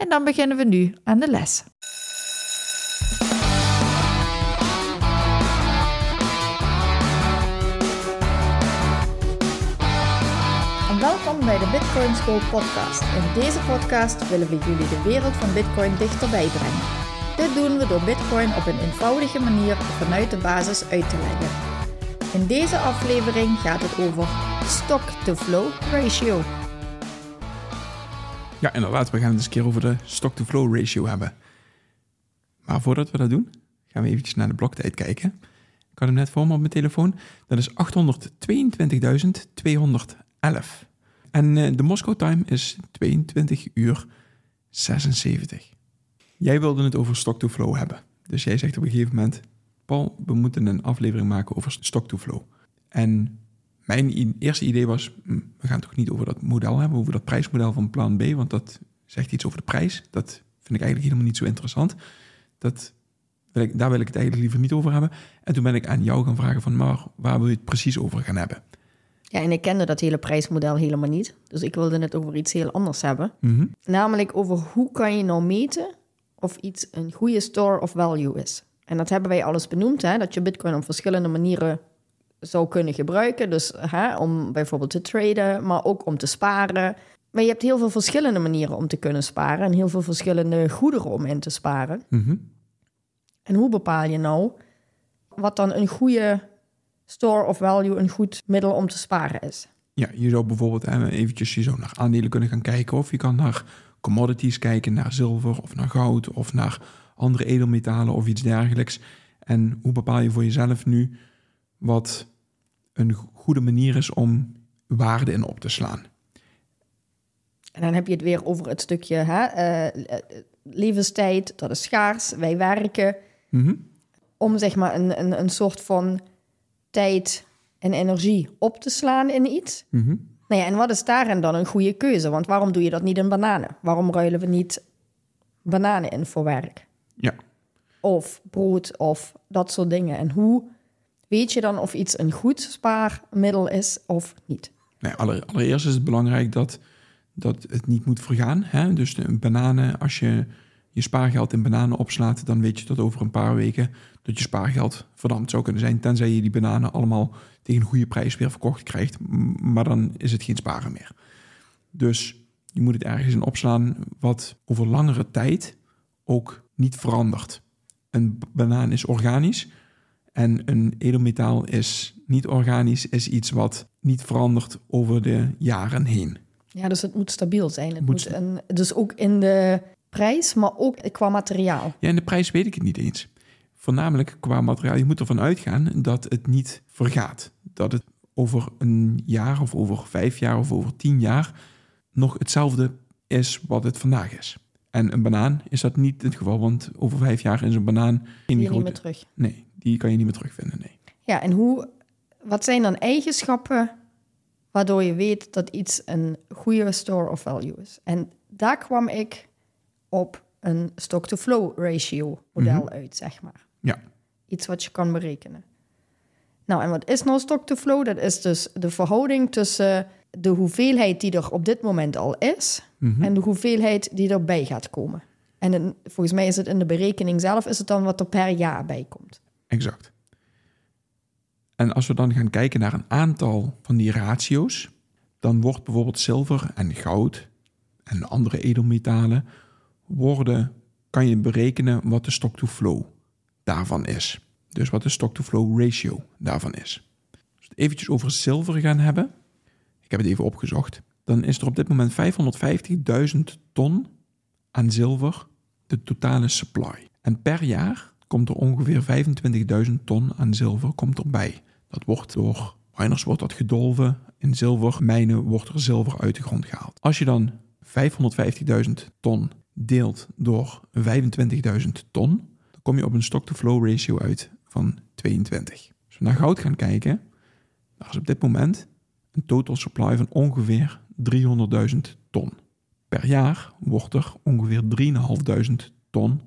en dan beginnen we nu aan de les. Welkom bij de Bitcoin School podcast. In deze podcast willen we jullie de wereld van Bitcoin dichterbij brengen. Dit doen we door Bitcoin op een eenvoudige manier vanuit de basis uit te leggen. In deze aflevering gaat het over stock-to-flow ratio. Ja, inderdaad. We gaan het eens een keer over de stock-to-flow ratio hebben. Maar voordat we dat doen, gaan we eventjes naar de bloktijd kijken. Ik had hem net voor me op mijn telefoon. Dat is 822.211. En uh, de Moscow time is 22 uur 76. Jij wilde het over stock-to-flow hebben. Dus jij zegt op een gegeven moment... Paul, we moeten een aflevering maken over stock-to-flow. En mijn eerste idee was, hm, we gaan toch niet over dat model hebben, over dat prijsmodel van plan B, want dat zegt iets over de prijs. Dat vind ik eigenlijk helemaal niet zo interessant. Dat wil ik, daar wil ik het eigenlijk liever niet over hebben. En toen ben ik aan jou gaan vragen van, maar waar wil je het precies over gaan hebben? Ja, en ik kende dat hele prijsmodel helemaal niet. Dus ik wilde het over iets heel anders hebben. Mhm. Namelijk over hoe kan je nou meten of iets een goede store of value is. En dat hebben wij alles benoemd, hè? dat je bitcoin op verschillende manieren zou kunnen gebruiken. Dus hè, om bijvoorbeeld te traden, maar ook om te sparen. Maar je hebt heel veel verschillende manieren om te kunnen sparen en heel veel verschillende goederen om in te sparen. Mhm. En hoe bepaal je nou wat dan een goede store of value, een goed middel om te sparen is? Ja, je zou bijvoorbeeld eventjes je zo naar aandelen kunnen gaan kijken of je kan naar commodities kijken, naar zilver of naar goud of naar andere edelmetalen of iets dergelijks. En hoe bepaal je voor jezelf nu wat een goede manier is om waarde in op te slaan. En dan heb je het weer over het stukje hè, uh, levenstijd, dat is schaars. Wij werken Mhm. om zeg maar een, een, een soort van tijd en energie op te slaan in iets. Mhm. Nou ja, en wat is daarin dan een goede keuze? Want waarom doe je dat niet in bananen? Waarom ruilen we niet bananen in voor werk? Ja. Of brood of dat soort dingen. En hoe weet je dan of iets een goed spaarmiddel is of niet? Nee, aller- allereerst is het belangrijk dat, dat het niet moet vergaan. Hè? Dus de bananen, als je je spaargeld in bananen opslaat, dan weet je dat over een paar weken dat je spaargeld verdampt zou kunnen zijn. Tenzij je die bananen allemaal tegen een goede prijs weer verkocht krijgt. Maar dan is het geen sparen meer. Dus je moet het ergens in opslaan wat over langere tijd ook niet verandert. Een banaan is organisch en een edelmetaal is niet organisch, is iets wat niet verandert over de jaren heen. Ja, dus het moet stabiel zijn. Het Moet een, dus ook in de prijs, maar ook qua materiaal. Ja, en de prijs weet ik het niet eens. Voornamelijk qua materiaal. Je moet ervan uitgaan dat het niet vergaat. Dat het over een jaar of over vijf jaar of over tien jaar nog hetzelfde is wat het vandaag is. En een banaan is dat niet het geval, want over vijf jaar is een banaan in die niet meer terug. Nee, die kan je niet meer terugvinden, nee. Ja, en hoe, wat zijn dan eigenschappen waardoor je weet dat iets een goede store of value is? En daar kwam ik op een stock-to-flow ratio model uit, zeg maar. Ja, Iets wat je kan berekenen. Nou, en wat is nou stock-to-flow? Dat is dus de verhouding tussen de hoeveelheid die er op dit moment al is Mhm. en de hoeveelheid die erbij gaat komen. En in- volgens mij is het in de berekening zelf is het dan wat er per jaar bij komt. Exact. En als we dan gaan kijken naar een aantal van die ratio's, dan wordt bijvoorbeeld zilver en goud en andere edelmetalen worden, kan je berekenen wat de stock-to-flow daarvan is. Dus wat de stock-to-flow ratio daarvan is. Als we het eventjes over zilver gaan hebben, ik heb het even opgezocht, dan is er op dit moment 550.000 ton aan zilver de totale supply. En per jaar komt er ongeveer 25.000 ton aan zilver komt erbij. Dat wordt door miners wordt dat gedolven. In zilvermijnen wordt er zilver uit de grond gehaald. Als je dan 550.000 ton deelt door 25.000 ton, dan kom je op een stock-to-flow ratio uit van 22. Als we naar goud gaan kijken, dan is op dit moment een total supply van ongeveer 300.000 ton. Per jaar wordt er ongeveer 3.500 ton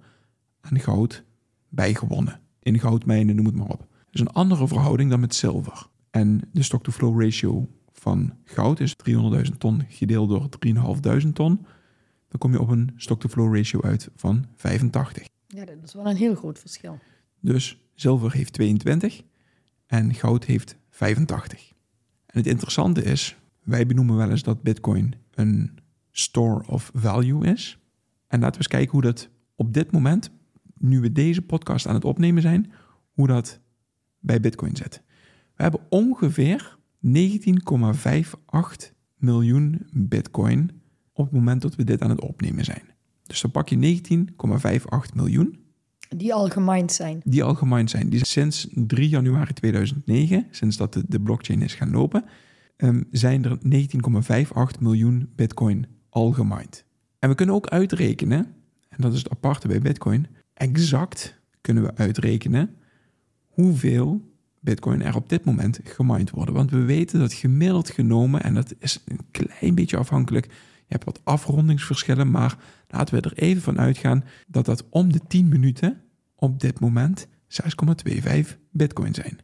aan goud bijgewonnen. In goudmijnen, noem het maar op. Dat is een andere verhouding dan met zilver. En de stock-to-flow ratio van goud is 300.000 ton gedeeld door 3.500 ton. Dan kom je op een stock-to-flow ratio uit van 85. Ja, dat is wel een heel groot verschil. Dus zilver heeft 22 en goud heeft 85. En het interessante is, wij benoemen wel eens dat Bitcoin een store of value is. En laten we eens kijken hoe dat op dit moment, nu we deze podcast aan het opnemen zijn, hoe dat bij Bitcoin zit. We hebben ongeveer 19,58 miljoen Bitcoin op het moment dat we dit aan het opnemen zijn. Dus dan pak je 19,58 miljoen. Die al gemined zijn. Die al gemined zijn. Die sinds 3 januari 2009, sinds dat de, de blockchain is gaan lopen, um, zijn er 19,58 miljoen Bitcoin al gemined. En we kunnen ook uitrekenen, en dat is het aparte bij Bitcoin, exact kunnen we uitrekenen hoeveel Bitcoin er op dit moment gemined worden. Want we weten dat gemiddeld genomen, en dat is een klein beetje afhankelijk, je hebt wat afrondingsverschillen, maar laten we er even van uitgaan dat dat om de 10 minuten op dit moment 6,25 Bitcoin zijn.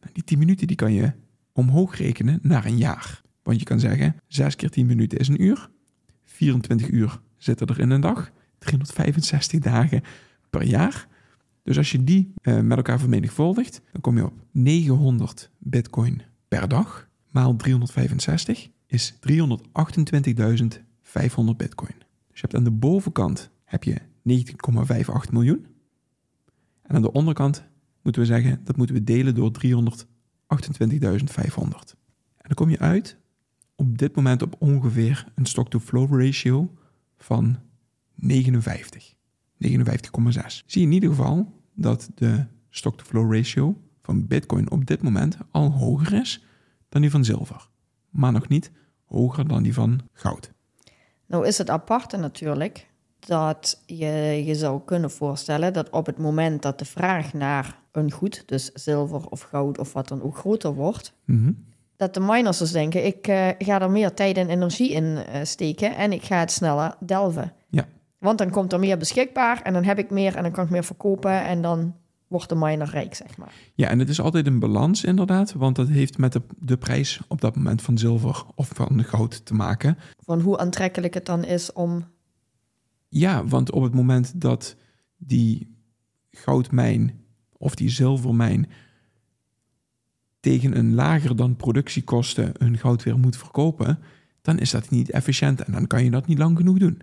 Nou, die 10 minuten die kan je omhoog rekenen naar een jaar. Want je kan zeggen, 6 keer 10 minuten is een uur. 24 uur zitten er in een dag. 365 dagen per jaar. Dus als je die uh, met elkaar vermenigvuldigt, dan kom je op 900 bitcoin per dag. Maal 365 is 328.500 bitcoin. Dus je hebt aan de bovenkant heb je 19,58 miljoen. En aan de onderkant moeten we zeggen, dat moeten we delen door 328.500. En dan kom je uit op dit moment op ongeveer een stock-to-flow ratio van 59. 59,6. Zie je in ieder geval dat de stock-to-flow ratio van Bitcoin op dit moment al hoger is dan die van zilver. Maar nog niet hoger dan die van goud. Nou is het aparte natuurlijk dat je je zou kunnen voorstellen dat op het moment dat de vraag naar een goed, dus zilver of goud of wat dan ook groter wordt, Mhm. dat de miners dus denken, ik eh, ga er meer tijd en energie in eh, steken en ik ga het sneller delven. Want dan komt er meer beschikbaar en dan heb ik meer en dan kan ik meer verkopen en dan wordt de miner rijk, zeg maar. Ja, en het is altijd een balans inderdaad, want dat heeft met de, de prijs op dat moment van zilver of van goud te maken. Van hoe aantrekkelijk het dan is om... Ja, want op het moment dat die goudmijn of die zilvermijn tegen een lager dan productiekosten hun goud weer moet verkopen, dan is dat niet efficiënt en dan kan je dat niet lang genoeg doen.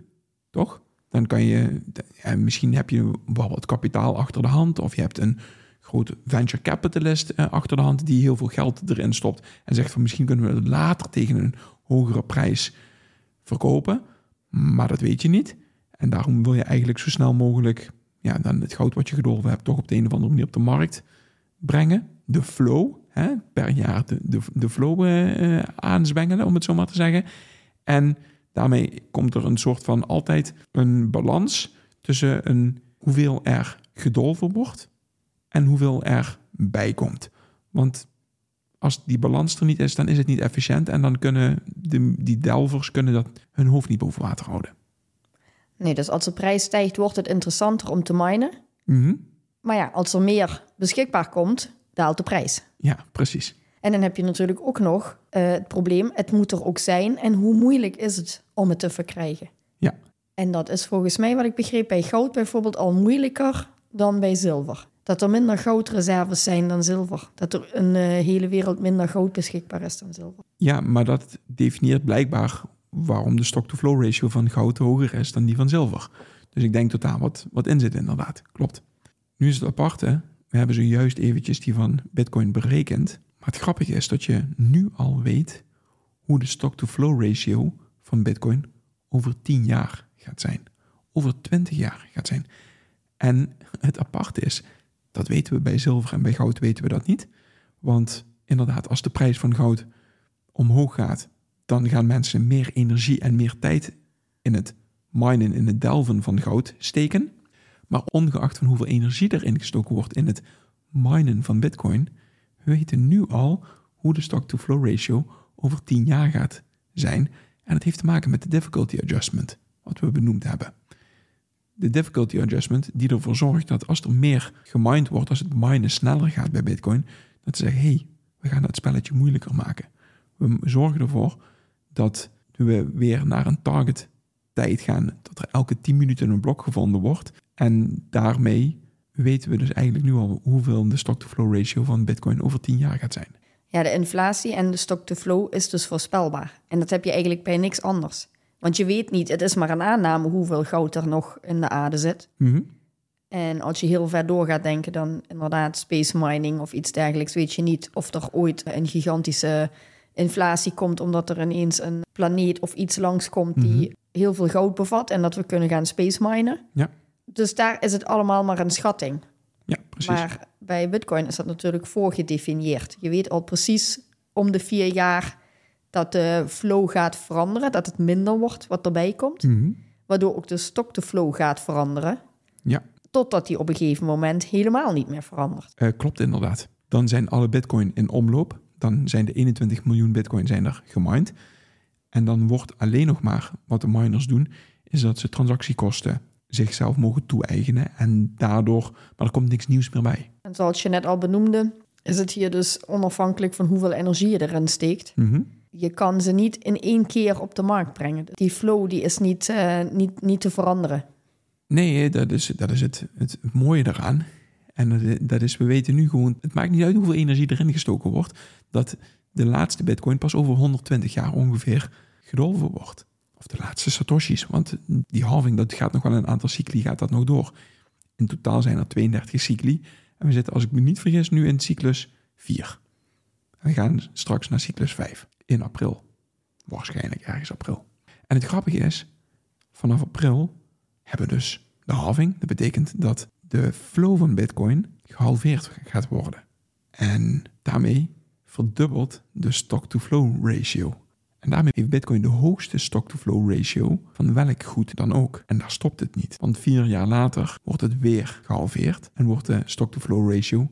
Toch? Dan kan je, ja, misschien heb je wel wat kapitaal achter de hand of je hebt een grote venture capitalist eh, achter de hand die heel veel geld erin stopt en zegt van misschien kunnen we het later tegen een hogere prijs verkopen, maar dat weet je niet. En daarom wil je eigenlijk zo snel mogelijk ja, dan het goud wat je gedolven hebt toch op de een of andere manier op de markt brengen. De flow, hè, per jaar de, de, de flow eh, aanzwengelen, om het zo maar te zeggen. En daarmee komt er een soort van altijd een balans tussen een, hoeveel er gedolven wordt en hoeveel er bij komt. Want als die balans er niet is, dan is het niet efficiënt en dan kunnen de, die delvers kunnen dat hun hoofd niet boven water houden. Nee, dus als de prijs stijgt, wordt het interessanter om te minen. Mhm. Maar ja, als er meer beschikbaar komt, daalt de prijs. Ja, precies. En dan heb je natuurlijk ook nog eh, het probleem, het moet er ook zijn. En hoe moeilijk is het om het te verkrijgen? Ja. En dat is volgens mij, wat ik begreep, bij goud bijvoorbeeld al moeilijker dan bij zilver. Dat er minder goudreserves zijn dan zilver. Dat er een uh, hele wereld minder goud beschikbaar is dan zilver. Ja, maar dat definieert blijkbaar waarom de stock-to-flow ratio van goud hoger is dan die van zilver. Dus ik denk dat daar wat, wat in zit inderdaad. Klopt. Nu is het aparte, we hebben zojuist eventjes die van Bitcoin berekend. Maar het grappige is dat je nu al weet hoe de stock-to-flow ratio van Bitcoin over 10 jaar gaat zijn. Over 20 jaar gaat zijn. En het aparte is, dat weten we bij zilver en bij goud weten we dat niet. Want inderdaad, als de prijs van goud omhoog gaat, dan gaan mensen meer energie en meer tijd in het minen, in het delven van goud steken. Maar ongeacht van hoeveel energie erin gestoken wordt in het minen van bitcoin, we weten nu al hoe de stock-to-flow ratio over 10 jaar gaat zijn. En het heeft te maken met de difficulty adjustment, wat we benoemd hebben. De difficulty adjustment die ervoor zorgt dat als er meer gemined wordt, als het minen sneller gaat bij bitcoin, dat ze zeggen, hé, hey, we gaan het spelletje moeilijker maken. We zorgen ervoor dat we weer naar een target tijd gaan, dat er elke 10 minuten een blok gevonden wordt. En daarmee weten we dus eigenlijk nu al hoeveel de stock-to-flow ratio van Bitcoin over 10 jaar gaat zijn. Ja, de inflatie en de stock-to-flow is dus voorspelbaar. En dat heb je eigenlijk bij niks anders. Want je weet niet, het is maar een aanname hoeveel goud er nog in de aarde zit. Mhm. En als je heel ver door gaat denken, dan inderdaad space mining of iets dergelijks, weet je niet of er ooit een gigantische inflatie komt omdat er ineens een planeet of iets langskomt die Mhm. heel veel goud bevat en dat we kunnen gaan space minen. Ja. Dus daar is het allemaal maar een schatting. Ja, precies. Maar bij Bitcoin is dat natuurlijk voorgedefinieerd. Je weet al precies om de vier jaar dat de flow gaat veranderen, dat het minder wordt wat erbij komt, Mhm. waardoor ook de stock-to-flow gaat veranderen, Ja, totdat die op een gegeven moment helemaal niet meer verandert. eh, klopt inderdaad. Dan zijn alle bitcoin in omloop. Dan zijn de 21 miljoen bitcoin zijn er gemined. En dan wordt alleen nog maar wat de miners doen, is dat ze transactiekosten zichzelf mogen toe-eigenen. En daardoor, maar er komt niks nieuws meer bij. En zoals je net al benoemde, is het hier dus onafhankelijk van hoeveel energie je erin steekt. Mhm. Je kan ze niet in één keer op de markt brengen. Die flow die is niet, eh, niet, niet te veranderen. Nee, dat is, dat is het, het mooie eraan. En dat- dat is, we weten nu gewoon, het maakt niet uit hoeveel energie erin gestoken wordt, dat de laatste bitcoin pas over 120 jaar ongeveer gedolven wordt. Of de laatste satoshis, want die halving, dat gaat nog wel een aantal cycli, gaat dat nog door. In totaal zijn er 32 cycli. En we zitten, als ik me niet vergis, nu in cyclus 4. We gaan straks naar cyclus 5 in april. Waarschijnlijk ergens april. En het grappige is, vanaf april hebben we dus de halving. Dat betekent dat de flow van Bitcoin gehalveerd gaat worden. En daarmee verdubbelt de stock-to-flow ratio. En daarmee heeft Bitcoin de hoogste stock-to-flow ratio van welk goed dan ook. En daar stopt het niet. Want vier jaar later wordt het weer gehalveerd en wordt de stock-to-flow ratio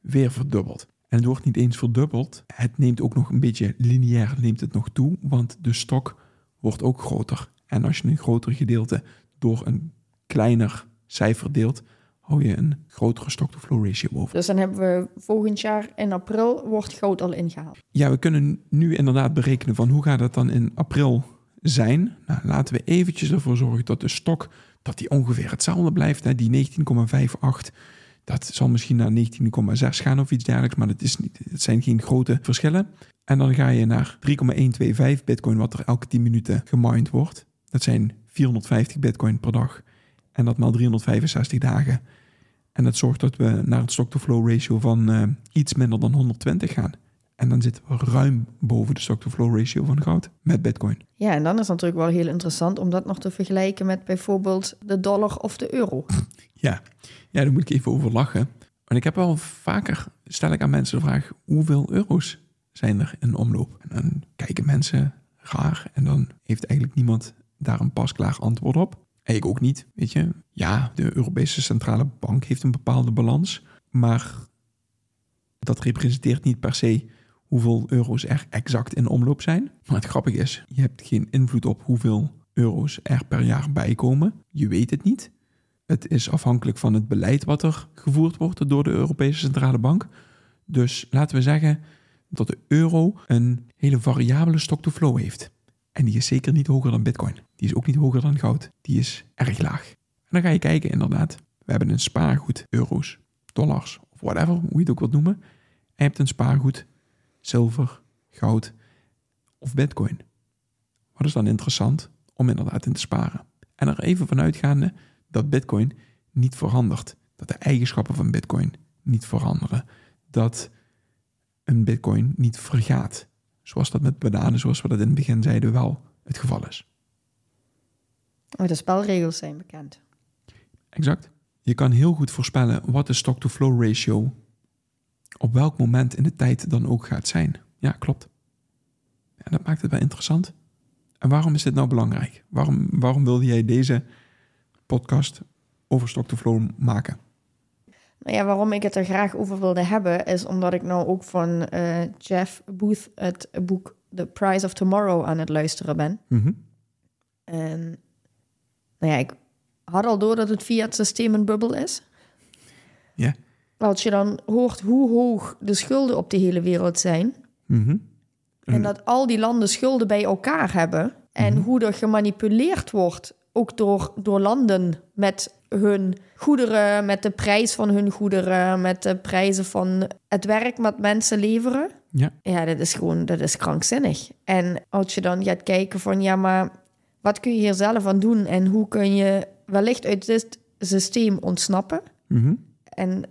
weer verdubbeld. En het wordt niet eens verdubbeld. Het neemt ook nog een beetje lineair neemt het nog toe, want de stok wordt ook groter. En als je een groter gedeelte door een kleiner cijfer deelt, hou je een grotere stock-to-flow ratio over. Dus dan hebben we volgend jaar in april wordt goud al ingehaald. Ja, we kunnen nu inderdaad berekenen van hoe gaat het dan in april zijn. Nou, laten we eventjes ervoor zorgen dat de stok dat die ongeveer hetzelfde blijft. Hè. Die 19,58, dat zal misschien naar 19,6 gaan of iets dergelijks, maar het, is niet, het zijn geen grote verschillen. En dan ga je naar 3,125 bitcoin, wat er elke 10 minuten gemined wordt. Dat zijn 450 bitcoin per dag. En dat maal 365 dagen. En dat zorgt dat we naar het stock-to-flow ratio van eh, iets minder dan 120 gaan. En dan zitten we ruim boven de stock-to-flow ratio van goud met bitcoin. Ja, en dan is het natuurlijk wel heel interessant om dat nog te vergelijken met bijvoorbeeld de dollar of de euro. Ja, ja daar moet ik even over lachen. Want ik heb wel vaker, stel ik aan mensen de vraag, hoeveel euro's zijn er in omloop? En dan kijken mensen raar en dan heeft eigenlijk niemand daar een pasklaar antwoord op. Ik ook niet, weet je. Ja, de Europese Centrale Bank heeft een bepaalde balans, maar dat representeert niet per se hoeveel euro's er exact in omloop zijn. Maar het grappige is, je hebt geen invloed op hoeveel euro's er per jaar bijkomen. Je weet het niet. Het is afhankelijk van het beleid wat er gevoerd wordt door de Europese Centrale Bank. Dus laten we zeggen dat de euro een hele variabele stock-to-flow heeft. En die is zeker niet hoger dan bitcoin. Die is ook niet hoger dan goud. Die is erg laag. En dan ga je kijken inderdaad. We hebben een spaargoed, euro's, dollars of whatever, hoe je het ook wilt noemen. En je hebt een spaargoed, zilver, goud of bitcoin. Wat is dan interessant om inderdaad in te sparen? En er even vanuitgaande dat bitcoin niet verandert. Dat de eigenschappen van bitcoin niet veranderen. Dat een bitcoin niet vergaat. Zoals dat met bananen, zoals we dat in het begin zeiden, wel het geval is. Maar de spelregels zijn bekend. Exact. Je kan heel goed voorspellen wat de stock-to-flow ratio op welk moment in de tijd dan ook gaat zijn. Ja, klopt. En dat maakt het wel interessant. En waarom is dit nou belangrijk? Waarom, waarom wilde jij deze podcast over Stock to Flow maken? Nou ja, waarom ik het er graag over wilde hebben, is omdat ik nou ook van eh, Jeff Booth het boek The Price of Tomorrow aan het luisteren ben. Mhm. En nou ja, ik had al door dat het fiat systeem een bubbel is. Ja. Als je dan hoort hoe hoog de schulden op de hele wereld zijn. Mhm. En dat al die landen schulden bij elkaar hebben. En hoe er gemanipuleerd wordt, ook door, door landen met hun goederen, met de prijs van hun goederen, met de prijzen van het werk wat mensen leveren. Ja. Ja, dat is gewoon, dat is krankzinnig. En als je dan gaat kijken van, ja, maar wat kun je hier zelf aan doen? En hoe kun je wellicht uit dit systeem ontsnappen? Mhm. En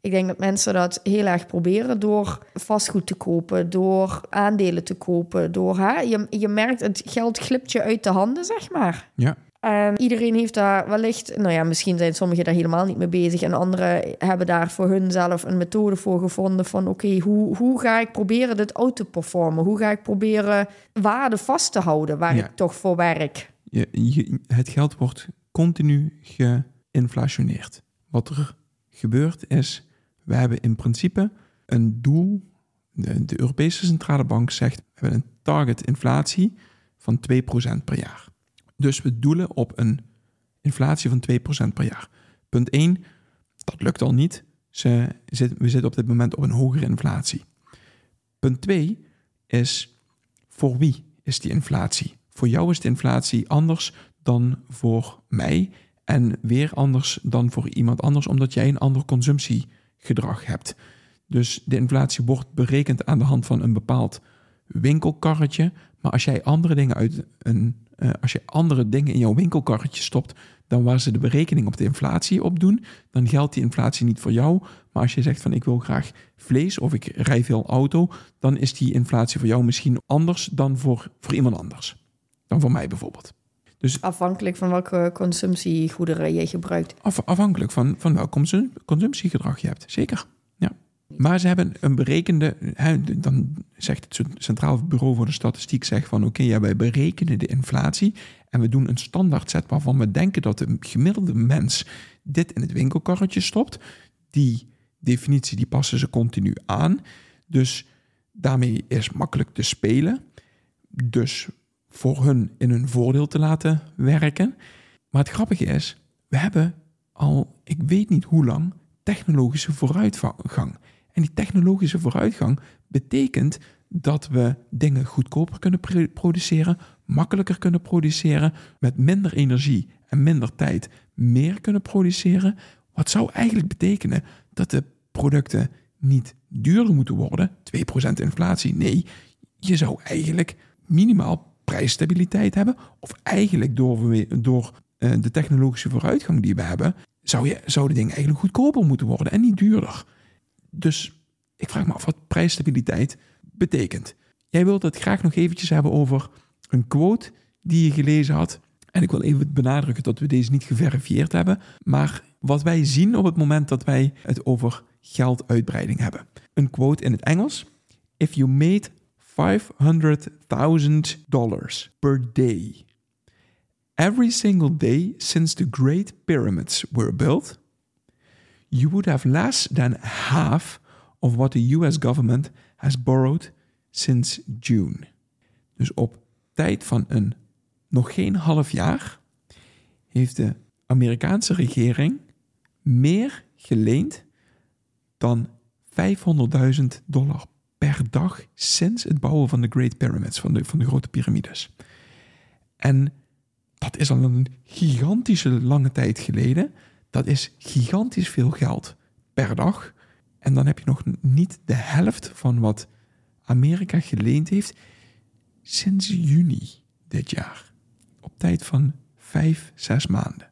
ik denk dat mensen dat heel erg proberen door vastgoed te kopen, door aandelen te kopen, door hè, je, je merkt het geld glipt je uit de handen, zeg maar. Ja. En iedereen heeft daar wellicht, nou ja, misschien zijn sommigen daar helemaal niet mee bezig en anderen hebben daar voor hunzelf een methode voor gevonden van oké, hoe, hoe ga ik proberen dit out te performen? Hoe ga ik proberen waarde vast te houden waar Ja. ik toch voor werk? Je, je- het geld wordt continu geïnflationeerd. Wat er gebeurt is, we hebben in principe een doel. De, de Europese Centrale Bank zegt, we hebben een target inflatie van 2% per jaar. Dus we doelen op een inflatie van 2% per jaar. Punt 1, dat lukt al niet. Ze zit, we zitten op dit moment op een hogere inflatie. Punt 2 is, voor wie is die inflatie? Voor jou is de inflatie anders dan voor mij en weer anders dan voor iemand anders, omdat jij een ander consumptiegedrag hebt. Dus de inflatie wordt berekend aan de hand van een bepaald winkelkarretje. Maar als jij andere dingen uit een, eh, als je andere dingen in jouw winkelkarretje stopt dan waar ze de berekening op de inflatie op doen, dan geldt die inflatie niet voor jou. Maar als je zegt van ik wil graag vlees of ik rij veel auto, dan is die inflatie voor jou misschien anders dan voor, voor iemand anders. Dan voor mij bijvoorbeeld. Afhankelijk van welke consumptiegoederen je gebruikt. Af, afhankelijk van, van welk consum- consumptiegedrag je hebt. Zeker. Maar ze hebben een berekende. Dan zegt het Centraal Bureau voor de Statistiek zegt van oké, ja, wij berekenen de inflatie. En we doen een standaardset waarvan we denken dat de gemiddelde mens dit in het winkelkarretje stopt. Die definitie die passen ze continu aan. Dus daarmee is makkelijk te spelen. Dus voor hun in hun voordeel te laten werken. Maar het grappige is, we hebben al, ik weet niet hoe lang, technologische vooruitgang. En die technologische vooruitgang betekent dat we dingen goedkoper kunnen pr- produceren, makkelijker kunnen produceren, met minder energie en minder tijd meer kunnen produceren. Wat zou eigenlijk betekenen dat de producten niet duurder moeten worden, 2% inflatie. Nee, je zou eigenlijk minimaal prijsstabiliteit hebben. Of eigenlijk door, eh, de technologische vooruitgang die we hebben, zou, je, zou de dingen eigenlijk goedkoper moeten worden en niet duurder. Dus ik vraag me af wat prijsstabiliteit betekent. Jij wilt het graag nog eventjes hebben over een quote die je gelezen had. En ik wil even benadrukken dat we deze niet geverifieerd hebben. Maar wat wij zien op het moment dat wij het over gelduitbreiding hebben. Een quote in het Engels. If you made $500,000 per day every single day since the Great Pyramids were built, you would have less than half of what the US government has borrowed since June. Dus op tijd van een nog geen half jaar heeft de Amerikaanse regering meer geleend dan 500.000 dollar per dag sinds het bouwen van de Great Pyramids, van de, van de grote piramides. En dat is al een gigantische lange tijd geleden. Dat is gigantisch veel geld per dag. En dan heb je nog niet de helft van wat Amerika geleend heeft sinds juni dit jaar. Op tijd van vijf, zes maanden.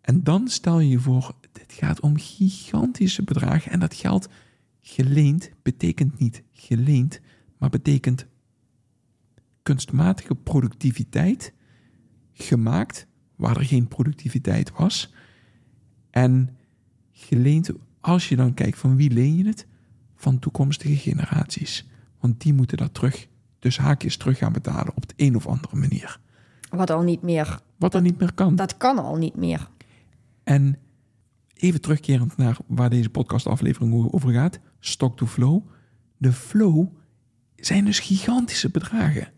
En dan stel je je voor, dit gaat om gigantische bedragen. En dat geld geleend betekent niet geleend, maar betekent kunstmatige productiviteit gemaakt waar er geen productiviteit was. En geleend, als je dan kijkt van wie leen je het? Van toekomstige generaties. Want die moeten dat terug dus haakjes terug gaan betalen op de een of andere manier. Wat al niet meer. Wat er niet meer kan. Dat kan al niet meer. En even terugkerend naar waar deze podcastaflevering over gaat. Stock to flow. De flow zijn dus gigantische bedragen.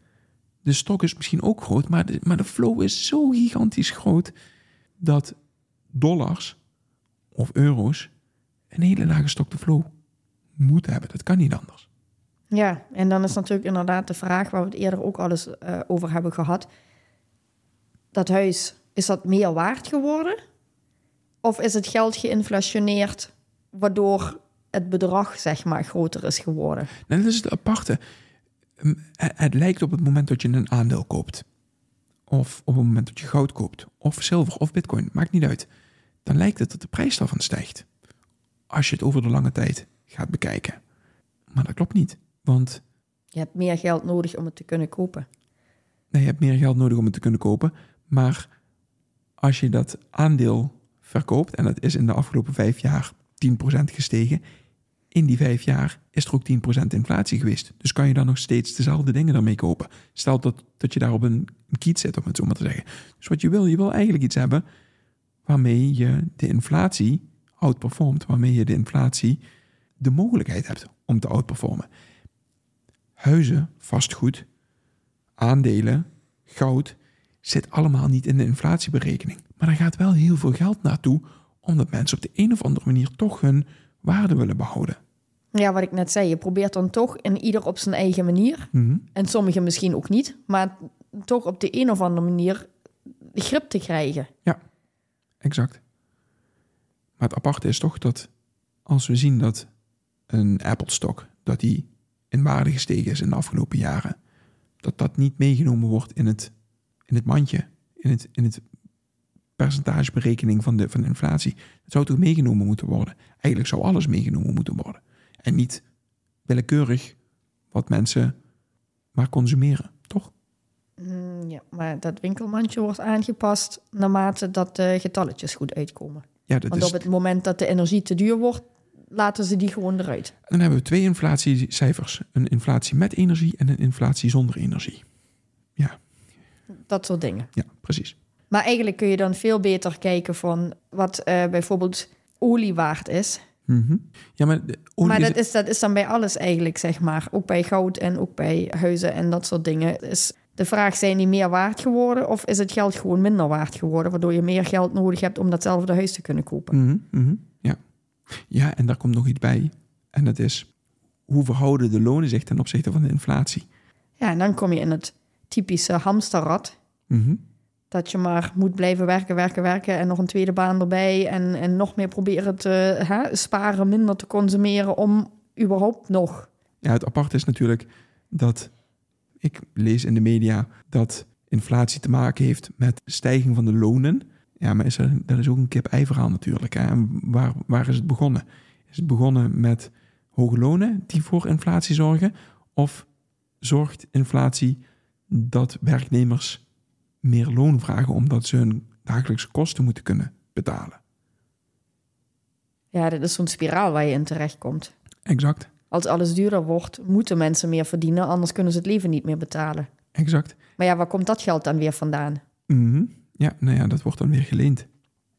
De stok is misschien ook groot, maar de, maar de flow is zo gigantisch groot dat dollars of euro's een hele lage stock to flow moeten hebben. Dat kan niet anders. Ja, en dan is natuurlijk inderdaad de vraag waar we het eerder ook al eens uh, over hebben gehad. Dat huis, is dat meer waard geworden? Of is het geld geïnflationeerd waardoor het bedrag zeg maar groter is geworden? Nee, dat is het aparte. Het lijkt op het moment dat je een aandeel koopt. Of op het moment dat je goud koopt. Of zilver of bitcoin. Maakt niet uit. Dan lijkt het dat de prijs daarvan stijgt. Als je het over de lange tijd gaat bekijken. Maar dat klopt niet. Want... Je hebt meer geld nodig om het te kunnen kopen. Nee, je hebt meer geld nodig om het te kunnen kopen. Maar als je dat aandeel verkoopt, en dat is in de afgelopen vijf jaar 10% gestegen, in die vijf jaar is er ook 10% inflatie geweest. Dus kan je dan nog steeds dezelfde dingen daarmee kopen. Stel dat, dat je daar op een, een kiet zit, om het zo maar te zeggen. Dus wat je wil, je wil eigenlijk iets hebben waarmee je de inflatie outperformt, waarmee je de inflatie de mogelijkheid hebt om te outperformen. Huizen, vastgoed, aandelen, goud zit allemaal niet in de inflatieberekening. Maar er gaat wel heel veel geld naartoe, omdat mensen op de een of andere manier toch hun waarde willen behouden. Ja, wat ik net zei, je probeert dan toch in ieder op zijn eigen manier, Mhm. en sommigen misschien ook niet, maar toch op de een of andere manier grip te krijgen. Exact. Maar het aparte is toch dat als we zien dat een Apple-stok, dat die in waarde gestegen is in de afgelopen jaren, dat dat niet meegenomen wordt in het, in het mandje, in het, in het percentageberekening van de, van de inflatie. Dat zou toch meegenomen moeten worden? Eigenlijk zou alles meegenomen moeten worden. En niet willekeurig wat mensen maar consumeren, toch? Mm, ja, maar dat winkelmandje wordt aangepast naarmate dat de getalletjes goed uitkomen. Ja, dat Want is, op het moment dat de energie te duur wordt, laten ze die gewoon eruit. dan hebben we twee inflatiecijfers. Een inflatie met energie en een inflatie zonder energie. Dat soort dingen. Ja, precies. Maar eigenlijk kun je dan veel beter kijken van wat eh, bijvoorbeeld olie waard is. Mhm. Ja, maar maar dat is, dat is dan bij alles eigenlijk, zeg maar. Ook bij goud en ook bij huizen en dat soort dingen. Is de vraag, zijn die meer waard geworden of is het geld gewoon minder waard geworden? Waardoor je meer geld nodig hebt om datzelfde huis te kunnen kopen. Mhm, mhm, ja. ja, en daar komt nog iets bij. En dat is, hoe verhouden de lonen zich ten opzichte van de inflatie? Ja, en dan kom je in het typische hamsterrad. Mhm. Dat je maar moet blijven werken, werken, werken en nog een tweede baan erbij. En, en nog meer proberen te hè, sparen, minder te consumeren om überhaupt nog. Ja, het apart is natuurlijk dat ik lees in de media dat inflatie te maken heeft met stijging van de lonen. Ja, maar is er, dat is ook een kip-ei verhaal natuurlijk. Hè? En waar, waar is het begonnen? Is het begonnen met hoge lonen die voor inflatie zorgen? Of zorgt inflatie dat werknemers meer loon vragen omdat ze hun dagelijkse kosten moeten kunnen betalen? Ja, dat is zo'n spiraal waar je in terechtkomt. Exact, Als alles duurder wordt, moeten mensen meer verdienen, anders kunnen ze het leven niet meer betalen. exact. Maar ja, waar komt dat geld dan weer vandaan? Mhm. Ja, nou ja, dat wordt dan weer geleend.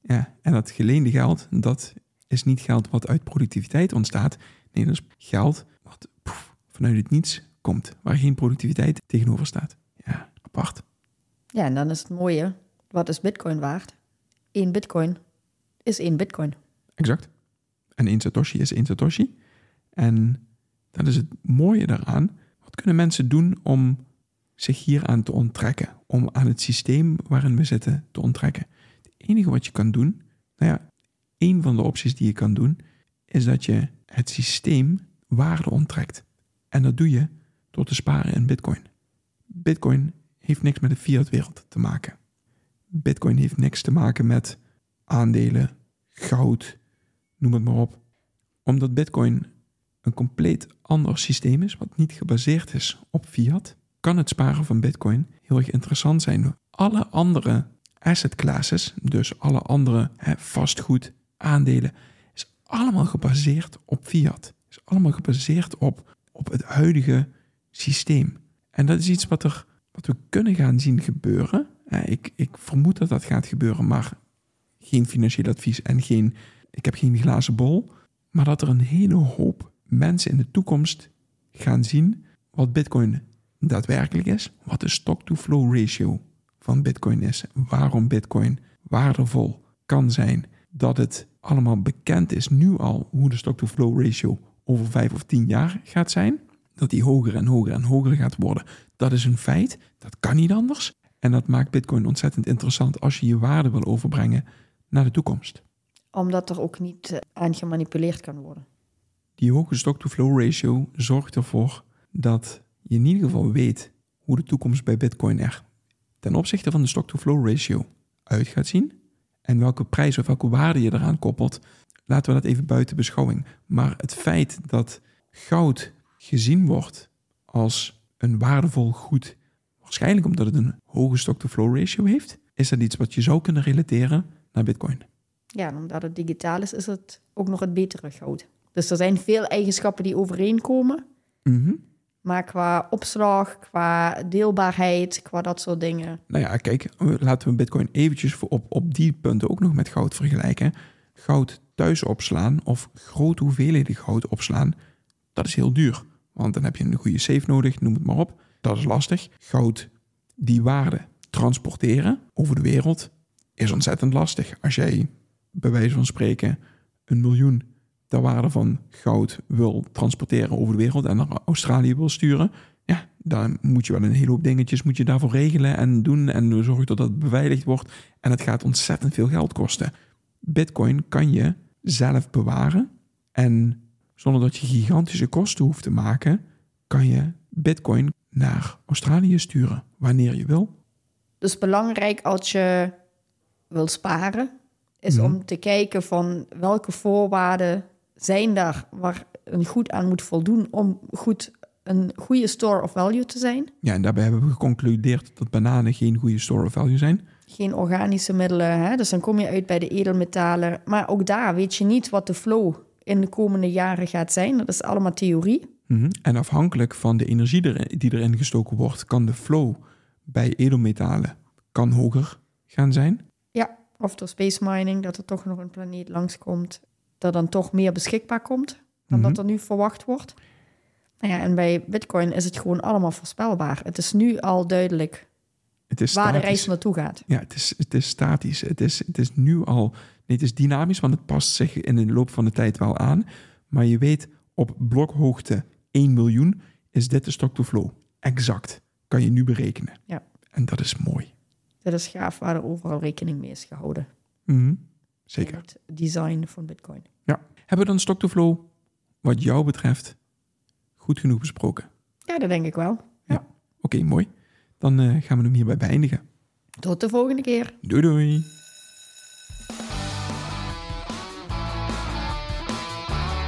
Ja, en dat geleende geld, dat is niet geld wat uit productiviteit ontstaat. Nee, dat is geld wat poef, vanuit het niets komt, waar geen productiviteit tegenover staat. Ja, apart. Ja, en dan is het mooie, wat is bitcoin waard? Eén bitcoin is één bitcoin. Exact. En één Satoshi is één Satoshi. En dat is het mooie daaraan. Wat kunnen mensen doen om zich hieraan te onttrekken? Om aan het systeem waarin we zitten te onttrekken? Het enige wat je kan doen, nou ja, één van de opties die je kan doen, is dat je het systeem waarde onttrekt. En dat doe je door te sparen in Bitcoin. Bitcoin heeft niks met de fiat-wereld te maken. Bitcoin heeft niks te maken met aandelen, goud, noem het maar op. Omdat Bitcoin een compleet ander systeem is, wat niet gebaseerd is op fiat, kan het sparen van Bitcoin heel erg interessant zijn. Alle andere asset classes, dus alle andere vastgoed, aandelen, is allemaal gebaseerd op fiat. Is allemaal gebaseerd op, op het huidige systeem. En dat is iets wat, er, wat we kunnen gaan zien gebeuren. Eh, ik, ik vermoed dat dat gaat gebeuren, maar geen financieel advies en geen, ik heb geen glazen bol. Maar dat er een hele hoop mensen in de toekomst gaan zien wat Bitcoin daadwerkelijk is, wat de stock-to-flow ratio van Bitcoin is, waarom Bitcoin waardevol kan zijn, dat het allemaal bekend is nu al hoe de stock-to-flow ratio over vijf of tien jaar gaat zijn, dat die hoger en hoger en hoger gaat worden. Dat is een feit, dat kan niet anders. En dat maakt Bitcoin ontzettend interessant als je je waarde wil overbrengen naar de toekomst. Omdat er ook niet eh, aan gemanipuleerd kan worden. Die hoge stock-to-flow ratio zorgt ervoor dat je in ieder geval weet hoe de toekomst bij Bitcoin er ten opzichte van de stock-to-flow ratio uit gaat zien. En welke prijs of welke waarde je eraan koppelt, laten we dat even buiten beschouwing. Maar het feit dat goud gezien wordt als een waardevol goed, waarschijnlijk omdat het een hoge stock-to-flow ratio heeft, is dat iets wat je zou kunnen relateren naar Bitcoin. Ja, en omdat het digitaal is, is het ook nog het betere goud. Dus er zijn veel eigenschappen die overeenkomen. Mhm. Maar qua opslag, qua deelbaarheid, qua dat soort dingen. Nou ja, kijk, laten we Bitcoin eventjes voor op, op die punten ook nog met goud vergelijken. Goud thuis opslaan of grote hoeveelheden goud opslaan, dat is heel duur. Want dan heb je een goede safe nodig, noem het maar op. Dat is lastig. Goud, die waarde transporteren over de wereld, is ontzettend lastig. Als jij bij wijze van spreken een miljoen ter waarde van goud wil transporteren over de wereld en naar Australië wil sturen, ja, dan moet je wel een hele hoop dingetjes moet je daarvoor regelen en doen en zorgen dat dat beveiligd wordt. En het gaat ontzettend veel geld kosten. Bitcoin kan je zelf bewaren en zonder dat je gigantische kosten hoeft te maken, kan je Bitcoin naar Australië sturen wanneer je wil. Dus belangrijk als je wil sparen, is Mhm. om te kijken van welke voorwaarden zijn daar waar een goed aan moet voldoen om goed een goede store of value te zijn. Ja, en daarbij hebben we geconcludeerd dat bananen geen goede store of value zijn. Geen organische middelen, hè? dus dan kom je uit bij de edelmetalen. Maar ook daar weet je niet wat de flow in de komende jaren gaat zijn. Dat is allemaal theorie. Mhm. En afhankelijk van de energie er- die erin gestoken wordt, kan de flow bij edelmetalen kan hoger gaan zijn. Ja, of door space mining, dat er toch nog een planeet langskomt, dat dan toch meer beschikbaar komt dan Mhm. dat er nu verwacht wordt. Nou ja, en bij Bitcoin is het gewoon allemaal voorspelbaar. Het is nu al duidelijk Het is waar de reis naartoe gaat. Ja, het is, het is statisch. Het is, het is nu al. Het is dynamisch, want het past zich in de loop van de tijd wel aan. Maar je weet op blokhoogte 1 miljoen is dit de stock to flow. Exact. Kan je nu berekenen. Ja. En dat is mooi. Dat is gaaf waar er overal rekening mee is gehouden. Mhm. Zeker. In het design van Bitcoin. Ja. Hebben we dan stock to flow, wat jou betreft, goed genoeg besproken? Ja, dat denk ik wel. Oké, mooi. Dan eh, gaan we hem hierbij beëindigen. Tot de volgende keer. Doei doei.